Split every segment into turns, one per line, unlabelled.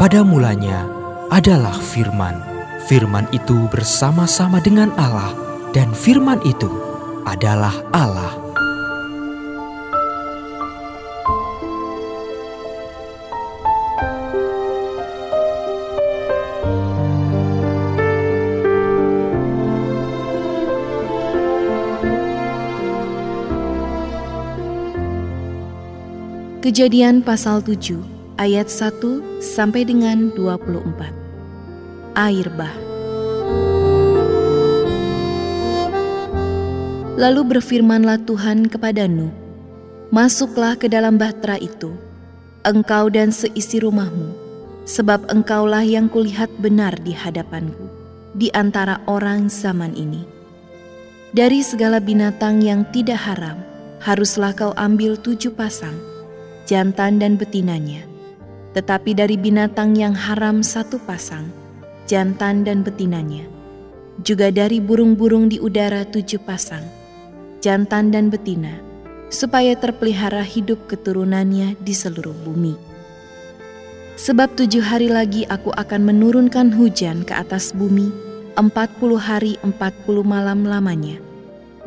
Pada mulanya adalah firman. Firman itu bersama-sama dengan Allah dan firman itu adalah Allah.
Kejadian pasal 7 ayat 1 sampai dengan 24. Air bah. Lalu berfirmanlah Tuhan kepada Nuh, Masuklah ke dalam bahtera itu, engkau dan seisi rumahmu, sebab engkaulah yang kulihat benar di hadapanku, di antara orang zaman ini. Dari segala binatang yang tidak haram, haruslah kau ambil tujuh pasang, jantan dan betinanya. Tetapi dari binatang yang haram satu pasang, jantan dan betinanya. Juga dari burung-burung di udara tujuh pasang, jantan dan betina, supaya terpelihara hidup keturunannya di seluruh bumi. Sebab tujuh hari lagi aku akan menurunkan hujan ke atas bumi, empat puluh hari empat puluh malam lamanya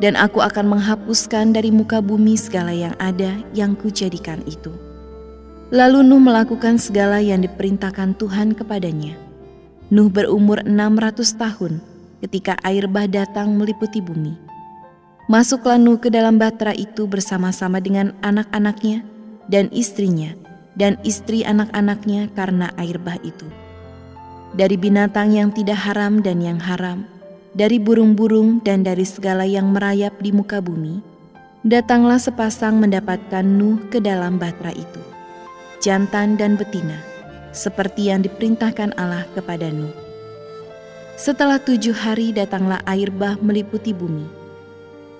dan aku akan menghapuskan dari muka bumi segala yang ada yang kujadikan itu. Lalu Nuh melakukan segala yang diperintahkan Tuhan kepadanya. Nuh berumur 600 tahun ketika air bah datang meliputi bumi. Masuklah Nuh ke dalam batra itu bersama-sama dengan anak-anaknya dan istrinya dan istri anak-anaknya karena air bah itu. Dari binatang yang tidak haram dan yang haram, dari burung-burung dan dari segala yang merayap di muka bumi, datanglah sepasang mendapatkan Nuh ke dalam batra itu, jantan dan betina, seperti yang diperintahkan Allah kepada Nuh. Setelah tujuh hari datanglah air bah meliputi bumi.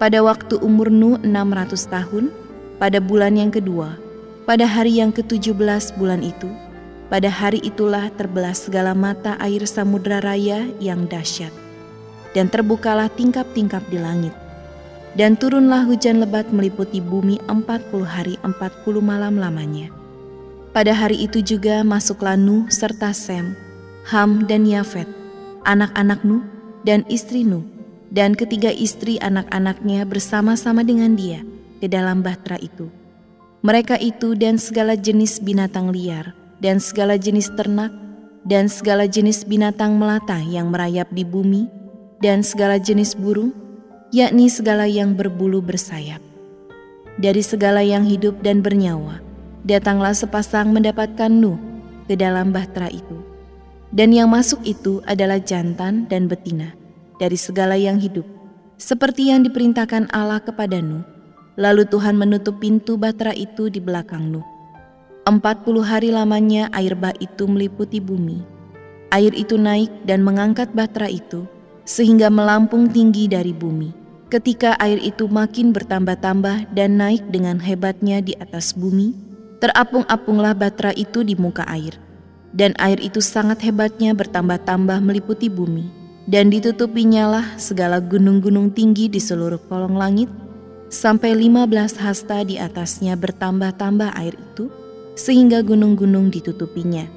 Pada waktu umur Nuh 600 tahun, pada bulan yang kedua, pada hari yang ke-17 bulan itu, pada hari itulah terbelah segala mata air samudra raya yang dahsyat dan terbukalah tingkap-tingkap di langit. Dan turunlah hujan lebat meliputi bumi empat puluh hari empat puluh malam lamanya. Pada hari itu juga masuklah Nuh serta Sem, Ham dan Yafet, anak-anak Nuh dan istri Nuh, dan ketiga istri anak-anaknya bersama-sama dengan dia ke dalam bahtera itu. Mereka itu dan segala jenis binatang liar, dan segala jenis ternak, dan segala jenis binatang melata yang merayap di bumi, dan segala jenis burung, yakni segala yang berbulu bersayap. Dari segala yang hidup dan bernyawa, datanglah sepasang mendapatkan Nuh ke dalam bahtera itu. Dan yang masuk itu adalah jantan dan betina dari segala yang hidup, seperti yang diperintahkan Allah kepada Nuh. Lalu Tuhan menutup pintu bahtera itu di belakang Nuh. Empat puluh hari lamanya air bah itu meliputi bumi. Air itu naik dan mengangkat bahtera itu, sehingga melampung tinggi dari bumi. Ketika air itu makin bertambah-tambah dan naik dengan hebatnya di atas bumi, terapung-apunglah batra itu di muka air. Dan air itu sangat hebatnya bertambah-tambah meliputi bumi, dan ditutupinya lah segala gunung-gunung tinggi di seluruh kolong langit, sampai lima belas hasta di atasnya bertambah-tambah air itu, sehingga gunung-gunung ditutupinya.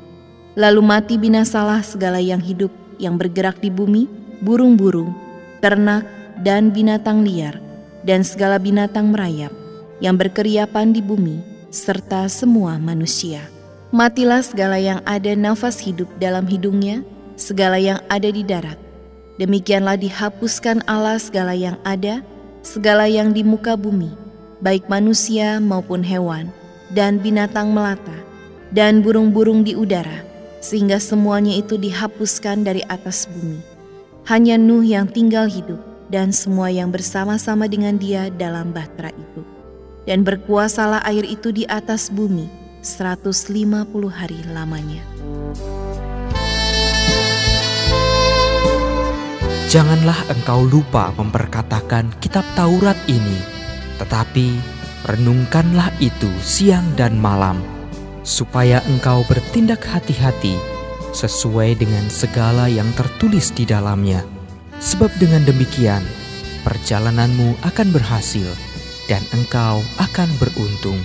Lalu mati binasalah segala yang hidup yang bergerak di bumi, burung-burung, ternak, dan binatang liar, dan segala binatang merayap yang berkeriapan di bumi, serta semua manusia. Matilah segala yang ada nafas hidup dalam hidungnya, segala yang ada di darat. Demikianlah dihapuskan Allah segala yang ada, segala yang di muka bumi, baik manusia maupun hewan, dan binatang melata, dan burung-burung di udara, sehingga semuanya itu dihapuskan dari atas bumi hanya Nuh yang tinggal hidup dan semua yang bersama-sama dengan dia dalam bahtera itu. Dan berkuasalah air itu di atas bumi 150 hari lamanya.
Janganlah engkau lupa memperkatakan kitab Taurat ini, tetapi renungkanlah itu siang dan malam, supaya engkau bertindak hati-hati sesuai dengan segala yang tertulis di dalamnya. Sebab dengan demikian, perjalananmu akan berhasil dan engkau akan beruntung.